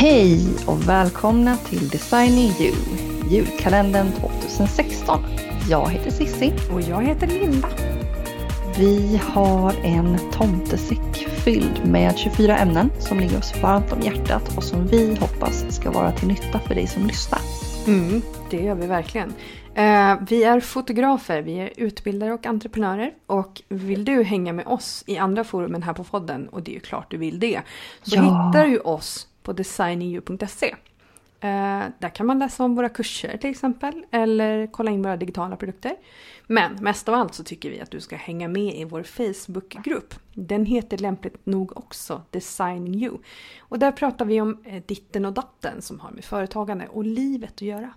Hej och välkomna till Designing You, julkalendern 2016. Jag heter Sissi. Och jag heter Linda. Vi har en tomtesäck fylld med 24 ämnen som ligger oss varmt om hjärtat och som vi hoppas ska vara till nytta för dig som lyssnar. Mm, det gör vi verkligen. Eh, vi är fotografer, vi är utbildare och entreprenörer. Och vill du hänga med oss i andra forumen här på podden, och det är ju klart du vill det, så Ja. hittar du oss på designingyou.se. Eh, där kan man läsa om våra kurser till exempel, eller kolla in våra digitala produkter. Men mest av allt så tycker vi att du ska hänga med i vår Facebookgrupp. Den heter lämpligt nog också Designing You. Och där pratar vi om eh, ditten och datten som har med företagande och livet att göra.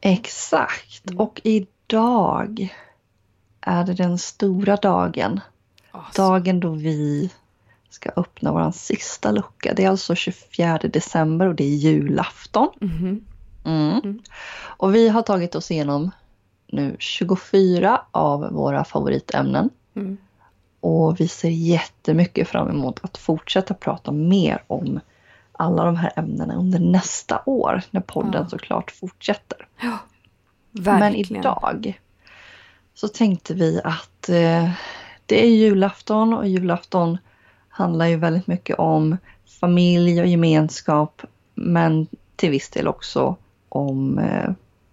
Exakt, Mm. och idag är det den stora dagen. Alltså, Dagen då vi ska öppna vår sista lucka. Det är alltså 24 december och det är julafton. mhm. Mm. Mm. Och vi har tagit oss igenom nu 24 av våra favoritämnen. Mm. Och vi ser jättemycket fram emot att fortsätta prata mer om alla de här ämnena under nästa år när podden Ja. såklart fortsätter. Men Verkligen. idag så tänkte vi att eh, det är julafton och julafton handlar ju väldigt mycket om familj och gemenskap men till viss del också om eh,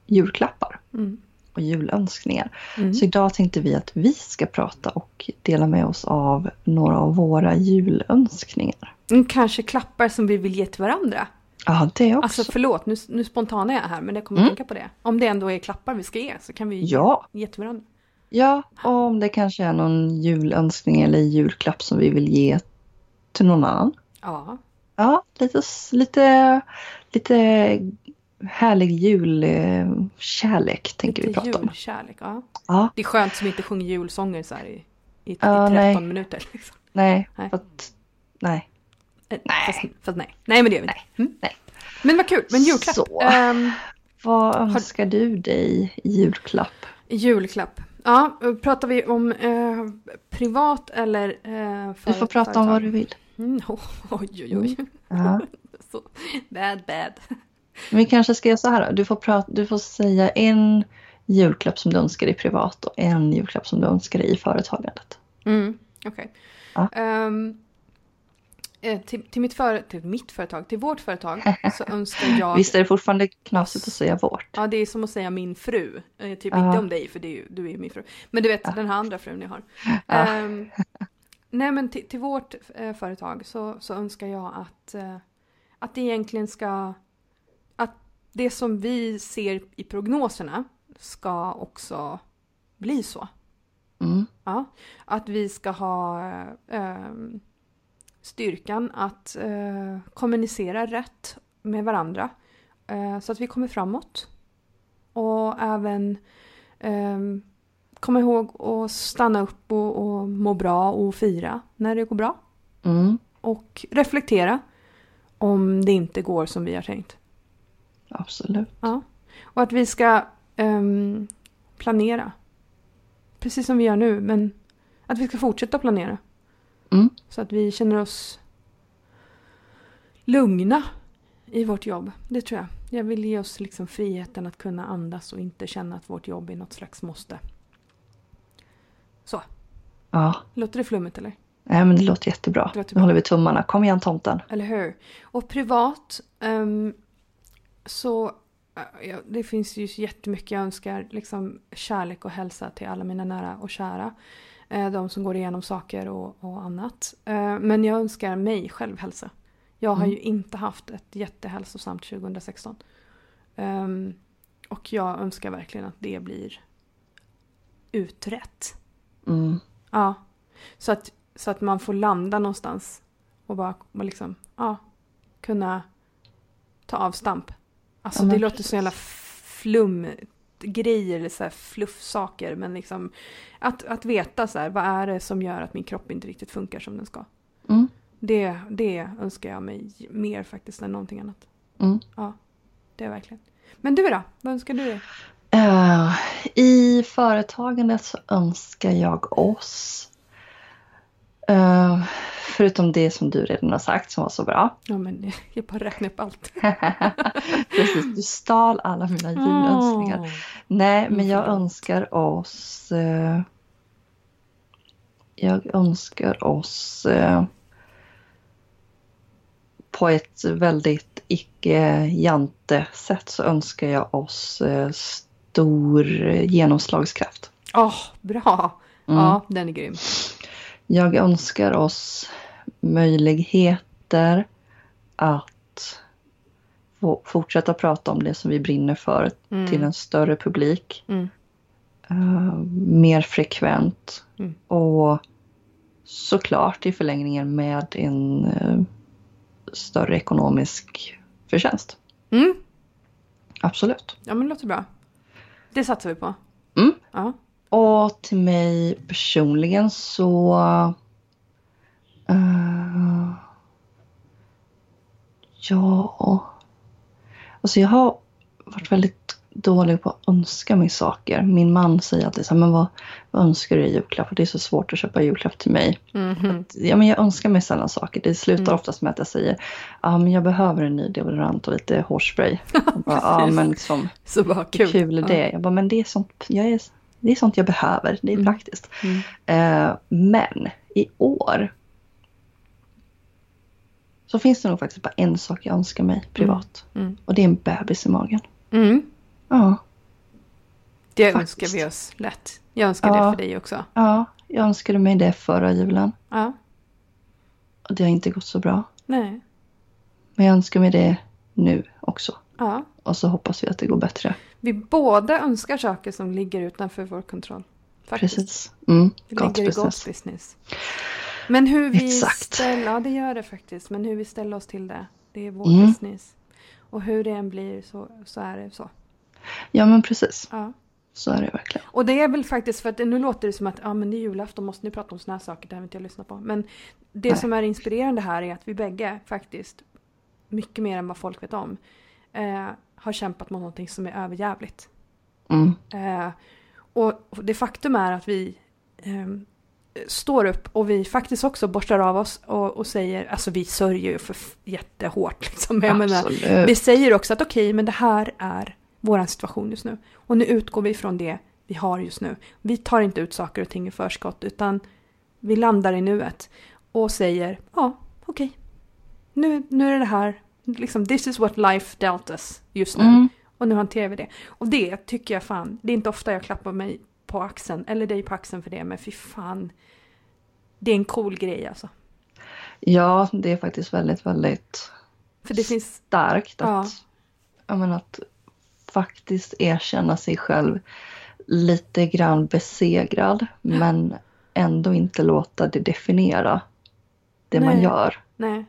julklappar Mm. och julönskningar. Mm. Så idag tänkte vi att vi ska prata och dela med oss av några av våra julönskningar. Mm, Kanske klappar som vi vill ge till varandra. Ja, det också. Alltså förlåt, nu, nu spontanar jag här men jag kommer Mm. tänka på det. Om det ändå är klappar vi ska ge så kan vi Ja. ge till varandra. Ja, och om det kanske är någon julönskning eller julklapp som vi vill ge till någon annan. Ja, Ja, lite, lite, lite härlig julkärlek tänker vi lite prata om. julkärlek. Ja. Ja, Det är skönt som inte sjunger julsånger så här i, i, i Ja, 13 nej. minuter. Liksom. nej, Nej. för att, nej. Eh, Nej. Fast, fast nej. Nej men det gör vi inte. Mm. nej. Men vad kul, men julklapp. Så. Ehm, Vad önskar du dig i julklapp? julklapp. Ja, pratar vi om eh, privat eller eh, för Du får prata om vad du vill. Mm, oj, oj, oj. Ja. Så, bad, bad. Vi kanske ska göra så här då. Du får, prata, du får säga en julklapp som du önskar dig privat och en julklapp som du önskar dig i företagandet. Mm, Okej. Ja. Ehm, eh, till, till, mitt före, till mitt företag, till vårt företag, så önskar jag... Visst är det fortfarande knasigt att säga vårt? Ja, det är som att säga min fru. Eh, typ Ja. inte om dig, för är du är ju min fru. Men du vet, den här andra frun jag har. Ja. Ehm, nej, men till, till vårt eh, företag så, så önskar jag att, eh, att det egentligen ska... Att det som vi ser i prognoserna ska också bli så. Mm. Ja, att vi ska ha eh, styrkan att eh, kommunicera rätt med varandra eh, så att vi kommer framåt. Och även eh, komma ihåg att stanna upp och, och må bra och fira när det går bra. Mm. Och reflektera om det inte går som vi har tänkt. Absolut. Ja. Och att vi ska ehm, planera. Precis som vi gör nu, men att vi ska fortsätta planera. Mm. Så att vi känner oss lugna i vårt jobb. Det tror jag. Jag vill ge oss liksom friheten att kunna andas och inte känna att vårt jobb är något slags måste. Så, Ja, låter det flummigt eller? Nej, men det låter jättebra. Det låter Nu håller vi tummarna. Kom igen tomten. Eller hur? Och privat ehm, så äh, ja, det finns ju jättemycket jag önskar. Liksom kärlek och hälsa till alla mina nära och kära. Eh, de som går igenom saker och, och annat. Eh, men jag önskar mig själv hälsa. Jag har Mm. ju inte haft ett jättehälsosamt 2016. Ehm, och jag önskar verkligen att det blir utrett. Mm. Ja. Så att, så att man får landa någonstans och bara, bara liksom, ja, kunna ta avstamp. Alltså Ja, det låter precis. så jävla flum grejer eller så här fluffsaker men liksom att, att veta så här, vad är det som gör att min kropp inte riktigt funkar som den ska. Mm. Det, det önskar jag mig mer faktiskt än någonting annat. Mm. Ja, det är verkligen. Men du då? Vad önskar du dig? Eh, I företagandet så önskar jag oss Eh, förutom det som du redan har sagt som var så bra. Ja, men jag bara räknar upp allt. Precis, du stal alla mina julönskningar. Åh. Nej, men Mm, jag förlåt. önskar oss... Eh, jag önskar oss eh, på ett väldigt icke-jante sätt så önskar jag oss eh, stor genomslagskraft. Åh, bra! Mm. Ja, den är grym. Jag önskar oss möjligheter att fortsätta prata om det som vi brinner för Mm. till en större publik. Mm. eh, mer frekvent Mm. och såklart i förlängningen med en eh, större ekonomisk förtjänst. Mm. Absolut. Ja, men det låter bra. Det satsar vi på. Mm. Ja. Och till mig personligen så... eh, ja... Alltså jag har varit väldigt dålig på att önska mig saker. Min man säger alltid så här, men vad, vad önskar du i julklapp? Och det är så svårt att köpa julklapp till mig. Mhm. Ja, men jag önskar mig sällan saker. Det slutar Mm. oftast med att jag säger ja, men jag behöver en ny deodorant och lite hårspray. Ja, Precis. men liksom, Så bara kul, kul. är det. Jag bara, men det är sånt jag, är, det är sånt jag behöver. Det är Mm. praktiskt. Mm. Eh, men i år så finns det nog faktiskt bara en sak jag önskar mig privat. Mm. Och det är en bebis i magen. Mm. Ja, Det Faktiskt. önskar vi oss lätt. Jag önskar Ja. det för dig också. ja, jag önskade mig det förra julen. Ja. Och det har inte gått så bra. Nej. Men jag önskar mig det nu också. Ja. Och så hoppas vi att det går bättre. Vi båda önskar saker som ligger utanför vår kontroll. Faktiskt. Precis. Mm. Det ligger i business. gott business. Men hur vi Exakt. ställer, ja det gör det faktiskt, men hur vi ställer oss till det, det är vår Mm. business. Och hur det än blir så, så är det så. Ja men precis. Ja. Så är det verkligen. Och det är väl faktiskt för att nu låter det som att ja, men det är julafton, måste ni prata om såna här saker, det här vill inte jag lyssna på. Men det Nej. som är inspirerande här är att vi bägge faktiskt, mycket mer än vad folk vet om, eh, har kämpat mot någonting som är överjävligt. Mm. Eh, och det faktum är att vi ehm, står upp och vi faktiskt också borstar av oss och, och säger, alltså vi sörjer ju för jättehårt liksom. Jag menar, vi säger också att okej, men det här är vår situation just nu. Och nu utgår vi från det vi har just nu. Vi tar inte ut saker och ting i förskott utan vi landar i nuet och säger ja, okej. Nu, nu är det här, liksom this is what life dealt us just nu. Mm. Och nu hanterar vi det. Och det tycker jag fan, det är inte ofta jag klappar mig på axeln, eller dig på axeln för det, men fy fan. Det är en cool grej alltså. Ja, det är faktiskt väldigt, väldigt För det finns, starkt att, Ja. menar, att faktiskt erkänna sig själv lite grann besegrad men ändå inte låta det definiera det man Nej. gör nej.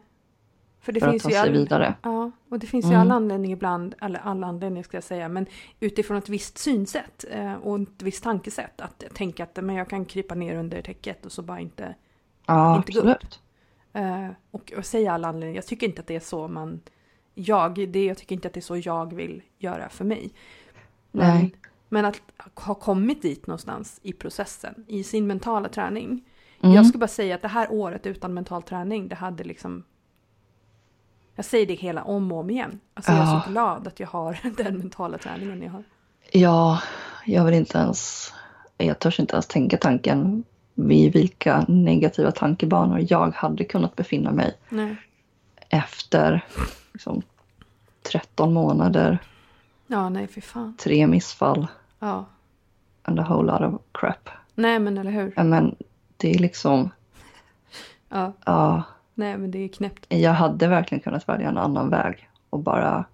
För det för att finns ta ju sig all, vidare. Ja, och det finns ju Mm. alla anledningar ibland, eller alla anledningar ska jag säga, men utifrån ett visst synsätt eh, och ett visst tankesätt. Att tänka att men jag kan krypa ner under täcket och så bara inte Ja, inte gå upp. Eh, och, och säga alla anledningar. Jag tycker inte att det är så man... Jag, det, jag tycker inte att det är så jag vill göra för mig. Men, Nej. men att ha kommit dit någonstans i processen, i sin mentala träning. Mm. Jag ska bara säga att det här året utan mental träning, det hade liksom... Jag säger det hela om och om igen. Alltså jag är Ja. så glad att jag har den mentala träningen jag har. Ja, jag vill inte ens, jag törs inte ens tänka tanken vid vilka negativa tankebanor jag hade kunnat befinna mig Nej. efter liksom, 13 månader, Ja, nej fy fan. tre missfall Ja. and a whole lot of crap. Nej men eller hur. Men det är liksom, Ja. ja, Nej men det är knäppt. jag hade verkligen kunnat välja en annan väg och bara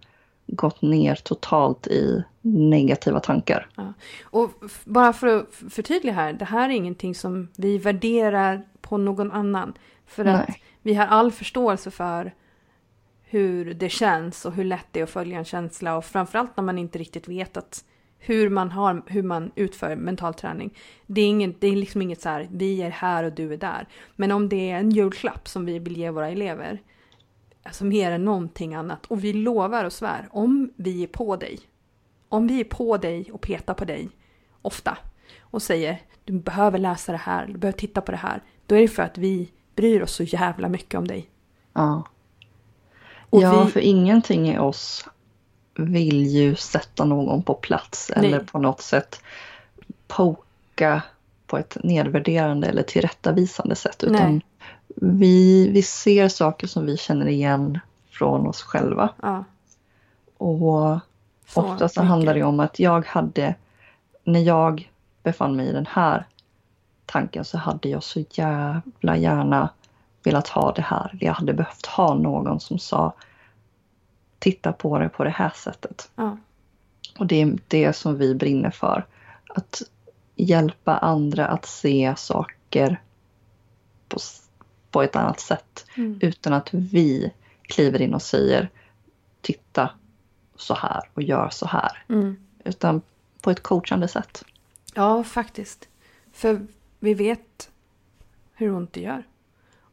gått ner totalt i negativa tankar. Och f- bara för att förtydliga här, det här är ingenting som vi värderar på någon annan. För att Nej. vi har all förståelse för hur det känns och hur lätt det är att följa en känsla och framförallt när man inte riktigt vet att hur man, har, hur man utför mental träning. Det är, ingen, det är liksom inget så här, vi är här och du är där. Men om det är en julklapp som vi vill ge våra elever, alltså mer än någonting annat, och vi lovar och svär, om vi är på dig, om vi är på dig och petar på dig ofta och säger du behöver läsa det här, du behöver titta på det här. då är det för att vi bryr oss så jävla mycket om dig. Ja. Och ja, vi- för ingenting i oss vill ju sätta någon på plats eller Nej. på något sätt poka på ett nedvärderande eller tillrättavisande sätt. Utan Nej. vi, vi ser saker som vi känner igen från oss själva. Ja, Och så ofta så handlar det om att jag hade, när jag befann mig i den här tanken så hade jag så jävla gärna velat ha det här. Jag hade behövt ha någon som sa titta på det på det här sättet. Ja, Och det är det som vi brinner för. Att hjälpa andra att se saker på, på ett annat sätt. mm. Utan att vi kliver in och säger titta så här och gör så här. Mm. Utan på ett coachande sätt. ja faktiskt. För vi vet hur ont det gör.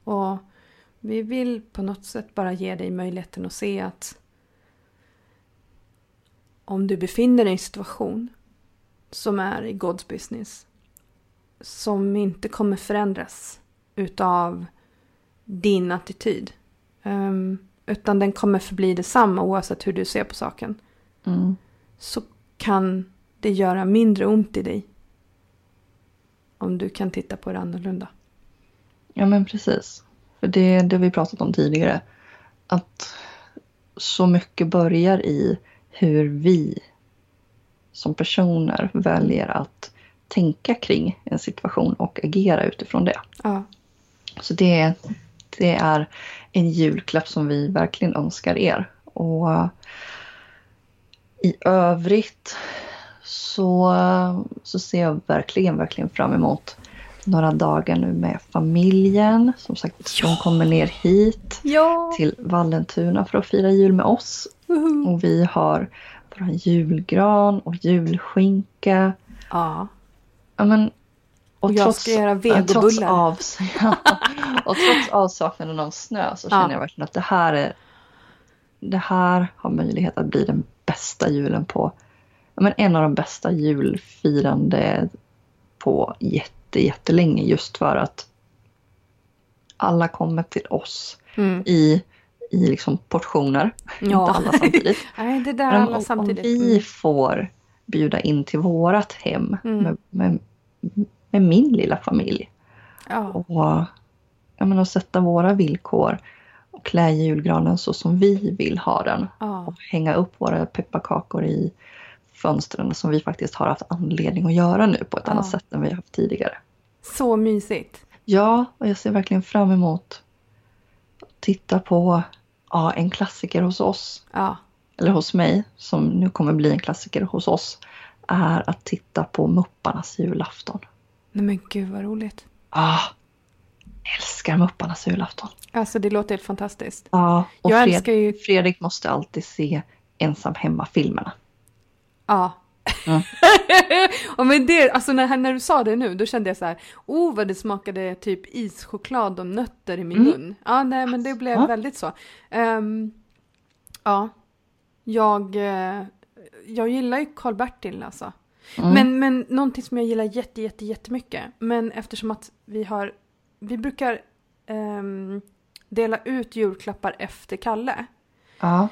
Och vi vill på något sätt bara ge dig möjligheten att se att om du befinner dig i en situation som är i God's business som inte kommer förändras utav din attityd. Ehm, utan den kommer förbli detsamma oavsett hur du ser på saken. Mm. Så kan det göra mindre ont i dig. Om du kan titta på det annorlunda. Ja men precis. För det det vi pratat om tidigare. Att så mycket börjar i hur vi som personer väljer att tänka kring en situation och agera utifrån det. Ja, Så det, det är en julklapp som vi verkligen önskar er. Och eh, i övrigt så, så ser jag verkligen, verkligen fram emot några dagar nu med familjen. Som sagt, de kommer ner hit ja. till Vallentuna för att fira jul med oss. Och vi har vår julgran och julskinka. ja. Ja, men, Och jag ska göra Trots, vegobullar. av, och trots avsaknaden av snö så känner Ja. jag verkligen att det här, är, det här har möjlighet att bli den bästa julen på ja, men en av de bästa julfirande på jätte, jättelänge just för att alla kommer till oss Mm. i, i liksom portioner. Ja. Inte alla samtidigt. Nej, det där Men alla om, om samtidigt. vi får bjuda in till vårat hem Mm. med, med, med min lilla familj Ja. och jag menar, sätta våra villkor och klä julgranen så som vi vill ha den Ja. och hänga upp våra pepparkakor i fönstren som vi faktiskt har haft anledning att göra nu på ett Ja. annat sätt än vi haft tidigare. Så mysigt. Ja, och jag ser verkligen fram emot att titta på ja, en klassiker hos oss Ja. eller hos mig, som nu kommer bli en klassiker hos oss, är att titta på Mupparnas julafton. Nej men gud vad roligt. Ah, älskar Mupparnas julafton. Alltså det låter helt fantastiskt. Ja, och Jag Fred- älskar ju... Fredrik måste alltid se ensam hemma-filmerna. Ja. Och med det, alltså när, när du sa det nu, då kände jag så här, oh vad det smakade typ ischoklad och nötter i min Mm. mun. Ja, nej men det blev Ja. väldigt så. Ehm, ja, jag, eh, jag gillar ju Karl-Bertil alltså. Mm. Men, men någonting som jag gillar jätte, jätte, jättemycket, men eftersom att vi har, vi brukar ehm, dela ut julklappar efter Kalle. Ja,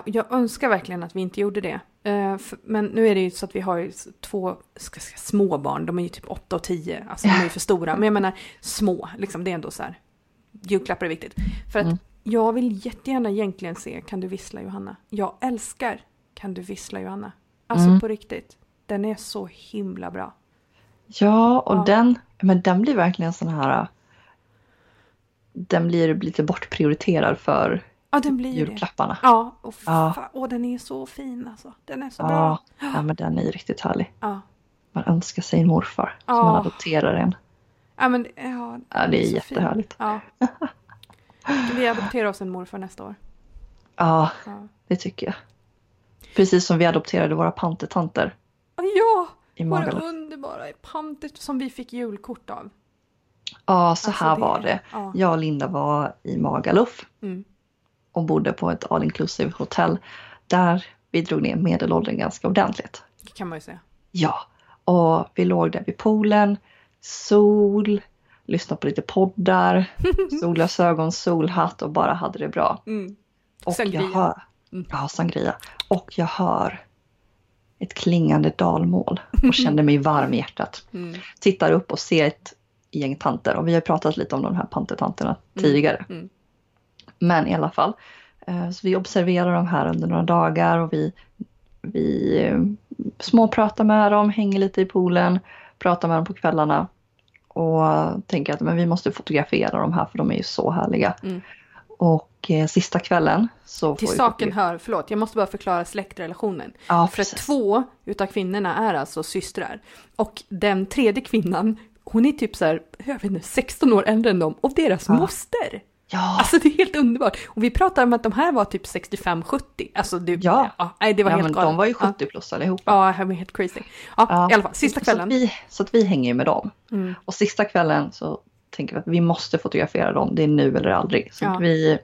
och jag önskar verkligen att vi inte gjorde det. Eh, men nu är det ju så att vi har ju två ska säga, små barn, de är ju typ 8 och 10, alltså de är ju för stora. Men jag menar små, liksom, det är ändå så här. Julklappar är viktigt. För att Mm. jag vill jättegärna egentligen se Kan du vissla Johanna? Jag älskar Kan du vissla Johanna? Alltså Mm. på riktigt. Den är så himla bra. ja och Ja. Den, men den blir verkligen sån här... Den blir lite bortprioriterad för Ja, den blir ju det. julklapparna. Ja, och, Ja. och den är så fin alltså. Den är så Ja, bra. ja, men den är ju riktigt härlig. Ja. Man önskar sig en morfar som Ja. man adopterar en. Ja, men, ja, Ja, det är fin. jättehärligt. Ja. Vi adopterar oss en morfar nästa år. Ja, Ja, det tycker jag. Precis som vi adopterade våra pantertanter ja i våra underbara panter som vi fick julkort av. Ja, så Alltså, här det- var det. Ja. Jag och Linda var i Magaluf Mm. Och bodde på ett all inclusive hotell där vi drog ner medelåldern ganska ordentligt. Det kan man ju säga. Ja, och vi låg där vid poolen, sol, lyssnade på lite poddar, solglasögon, solhatt och bara hade det bra. Mm. Och Sangria. jag hör, Mm. ja, sangria. Och jag hör ett klingande dalmål och kände mig varm i hjärtat. Mm. Tittar upp och ser ett gäng tanter och vi har pratat lite om de här pantertanterna tidigare. Mm. Men i alla fall, eh, så vi observerar de här under några dagar och vi, vi eh, småpratar med dem, hänger lite i poolen, pratar med dem på kvällarna och tänker att men vi måste fotografera de här för de är ju så härliga. Mm. Och eh, sista kvällen så Till vi saken fotografera- hör, förlåt, jag måste bara förklara släktrelationen. Ja, För precis. två utav kvinnorna är alltså systrar. Och den tredje kvinnan, hon är typ så här, jag vet inte, 16 år äldre än dem och deras Ja. moster. Ja, Alltså det är helt underbart. Och vi pratar om att de här var typ 65-70. Alltså det, Ja. nej, det var ja helt men galet. de var ju Ja. 70 plus allihopa. Ja, det var helt crazy. Ja, Ja. i alla fall, sista Så kvällen. att, vi, så att vi hänger ju med dem. Mm. Och sista kvällen så tänker vi att vi måste fotografera dem. Det är nu eller aldrig. Så Ja. vi,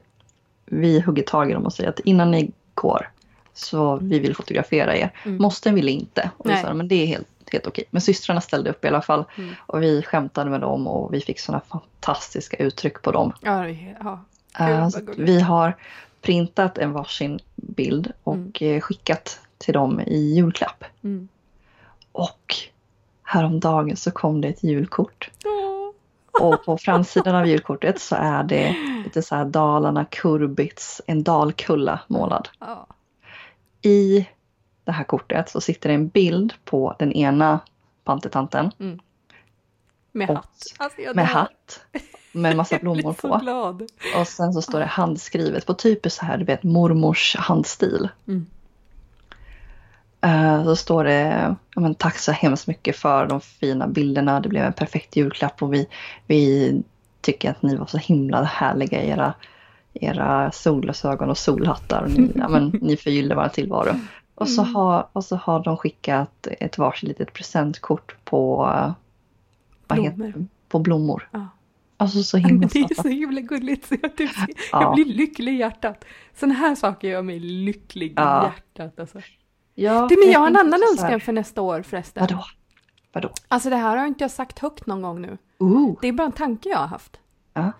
vi hugger tag i dem och säger att innan ni går så vi vill fotografera er. Mm. Måste vill inte. Och vi sa men det är helt, helt okej. Men systrarna ställde upp i alla fall. Mm. Och vi skämtade med dem och vi fick sådana fantastiska uttryck på dem. Ja, ja. Gulligt. vi har printat en varsin bild och eh, skickat till dem i julklapp. Mm. Och häromdagen så kom det ett julkort. Åh. Och på framsidan av julkortet så är det lite så här Dalarna, Kurbits, en dalkulla målad. I det här kortet så sitter det en bild på den ena pantertanten Med Och- hatt. Alltså, med hatt med massa blommor på. glad. Och sen så står det handskrivet på typiskt så här, du vet mormors handstil. Mm. Eh, Så står det, ja, men, tack så hemskt mycket för de fina bilderna. Det blev en perfekt julklapp och vi, vi tycker att ni var så himla härliga i era, era solglasögon och solhattar. Och Ni, ja, men, ni förgyller vår tillvaro. Och så, Mm. har, och så har de skickat ett varsitt litet presentkort på, vad heter, Blommor. det? på blommor. Ja. Alltså så himla det är så himla gulligt så jag, typ, Ja. jag blir lycklig i hjärtat. Sådana här saker gör mig lycklig Ja. i hjärtat. Alltså. Ja, Du, men jag har en annan önskan för nästa år förresten. Vadå? Vadå? Alltså det här har inte jag sagt högt någon gång nu. Ooh. Det är bara en tanke jag har haft. Ja.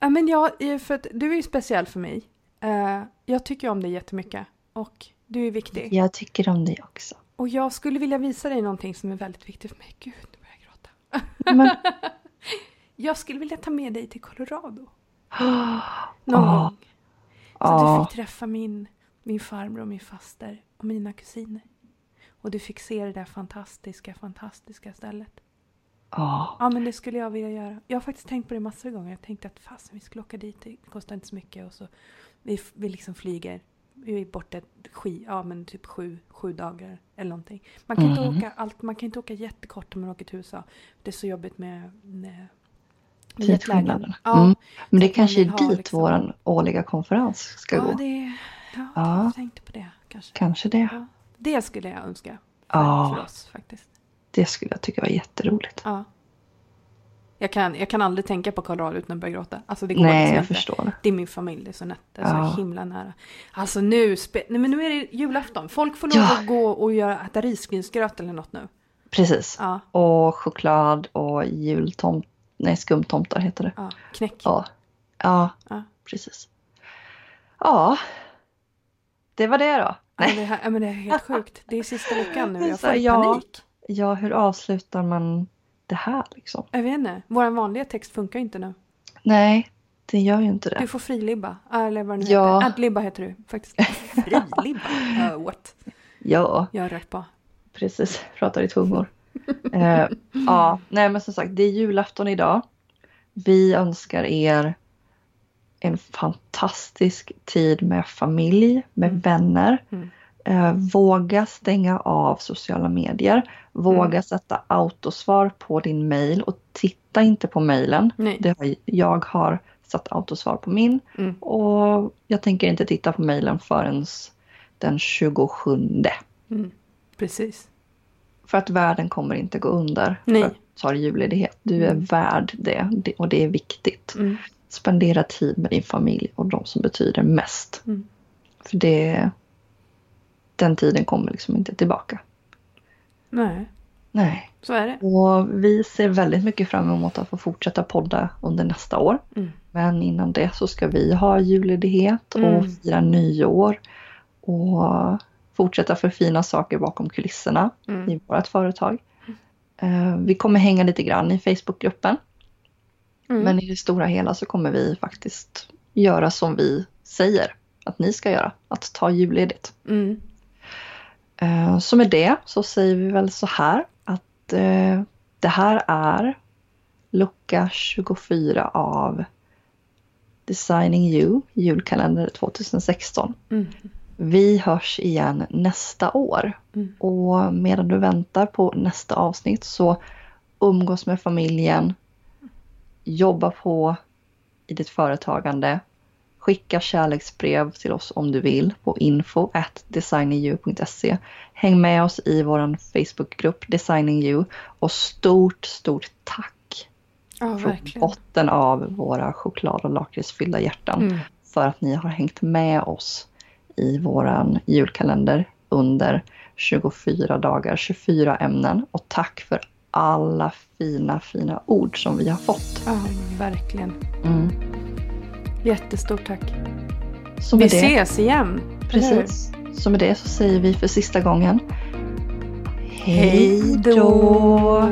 Ja, men jag, eh, för att du är ju speciell för mig. Eh, jag tycker om dig jättemycket. Och du är viktig. Jag tycker om det också. Och jag skulle vilja visa dig någonting som är väldigt viktigt för mig. Gud, nu börjar jag gråta. Men, Jag skulle vilja ta med dig till Colorado. Någon Ah. gång. Så att du fick träffa min, min farbror och min faster och mina kusiner. Och du fick se det där fantastiska, fantastiska stället. ja, Ja, men det skulle jag vilja göra. Jag har faktiskt tänkt på det massor av gånger. Jag tänkte att fasen, vi skulle åka dit, det kostar inte så mycket. Och så vi, vi liksom flyger. Vi är borta ski, ja men typ sju, sju dagar eller någonting. Man kan, Mm. inte åka allt, man kan inte åka jättekort om man åker till USA. Det är så jobbigt med, med tidsskillnaden. Ja, Mm. Men det kanske är dit liksom- vår årliga konferens ska ja, gå. det, ja, Ja. jag tänkte på det kanske. Kanske det. Ja, det skulle jag önska för, Ja. för oss faktiskt. Det skulle jag tycka var jätteroligt. Ja. Jag kan, jag kan aldrig tänka på Colorado utan att börja gråta. Alltså det går Nej, liksom jag inte. förstår. Det är min familj, det är så nätt, det är Ja. så himla nära. Alltså nu, nej, men nu är det julafton. Folk får lov Ja. gå och göra, äta risgrynsgröt eller något nu. Precis. Ja, Och choklad och jultomt, nej skumtomtar heter det. ja. knäck. Ja, ja, Ja. precis. Ja, det var det då. Ja, det, här, men det är helt sjukt. Det är sista veckan nu, jag får panik. Ja, hur avslutar man det här liksom? Jag vet inte, vår vanliga text funkar inte nu. Nej, det gör ju inte Du det. får frilibba, eller vad det nu Ja. heter. Adlibba heter du faktiskt. Frilibba? Uh, what? Ja, Jag har rört på. precis. Pratar i tungor. eh, ja, nej men som sagt, det är julafton idag. Vi önskar er en fantastisk tid med familj, med Mm. vänner. Mm. Eh, våga stänga av sociala medier. Våga Mm. sätta autosvar på din mail och titta inte på mailen. Har, jag har satt autosvar på min Mm. och jag tänker inte titta på mailen förrän den 27. Mm. Precis. För att världen kommer inte gå under Nej. för att ta julledighet. Du är Mm. värd det det- och det är viktigt. Mm. Spendera tid med din familj och de som betyder mest. Mm. För det, den tiden kommer liksom inte tillbaka. Nej. Nej. Så är det. Och vi ser väldigt mycket fram emot att få fortsätta podda under nästa år. Mm. Men innan det så ska vi ha julledighet och Mm. fira nyår. Och fortsätta förfina saker bakom kulisserna Mm. i vårt företag. Eh, Vi kommer hänga lite grann i Facebookgruppen. Mm. Men i det stora hela så kommer vi faktiskt göra som vi säger att ni ska göra. Att ta julledigt. Mm. Eh, Så med det så säger vi väl så här att eh, det här är lucka 24 av Designing You, julkalender 2016. Mm. Vi hörs igen nästa år. Mm. Och medan du väntar på nästa avsnitt så umgås med familjen, jobba på i ditt företagande, skicka kärleksbrev till oss om du vill på info designingyou.se. Häng med oss i vår Facebookgrupp Designing You och stort, stort tack Ja, från botten av våra choklad och lakritsfyllda hjärtan Mm. för att ni har hängt med oss i våran julkalender under 24 dagar, 24 ämnen. Och tack för alla fina, fina ord som vi har fått. Ja, verkligen. Mm. Jättestort tack. Vi det, ses igen. precis. Så med det så säger vi för sista gången Hej då!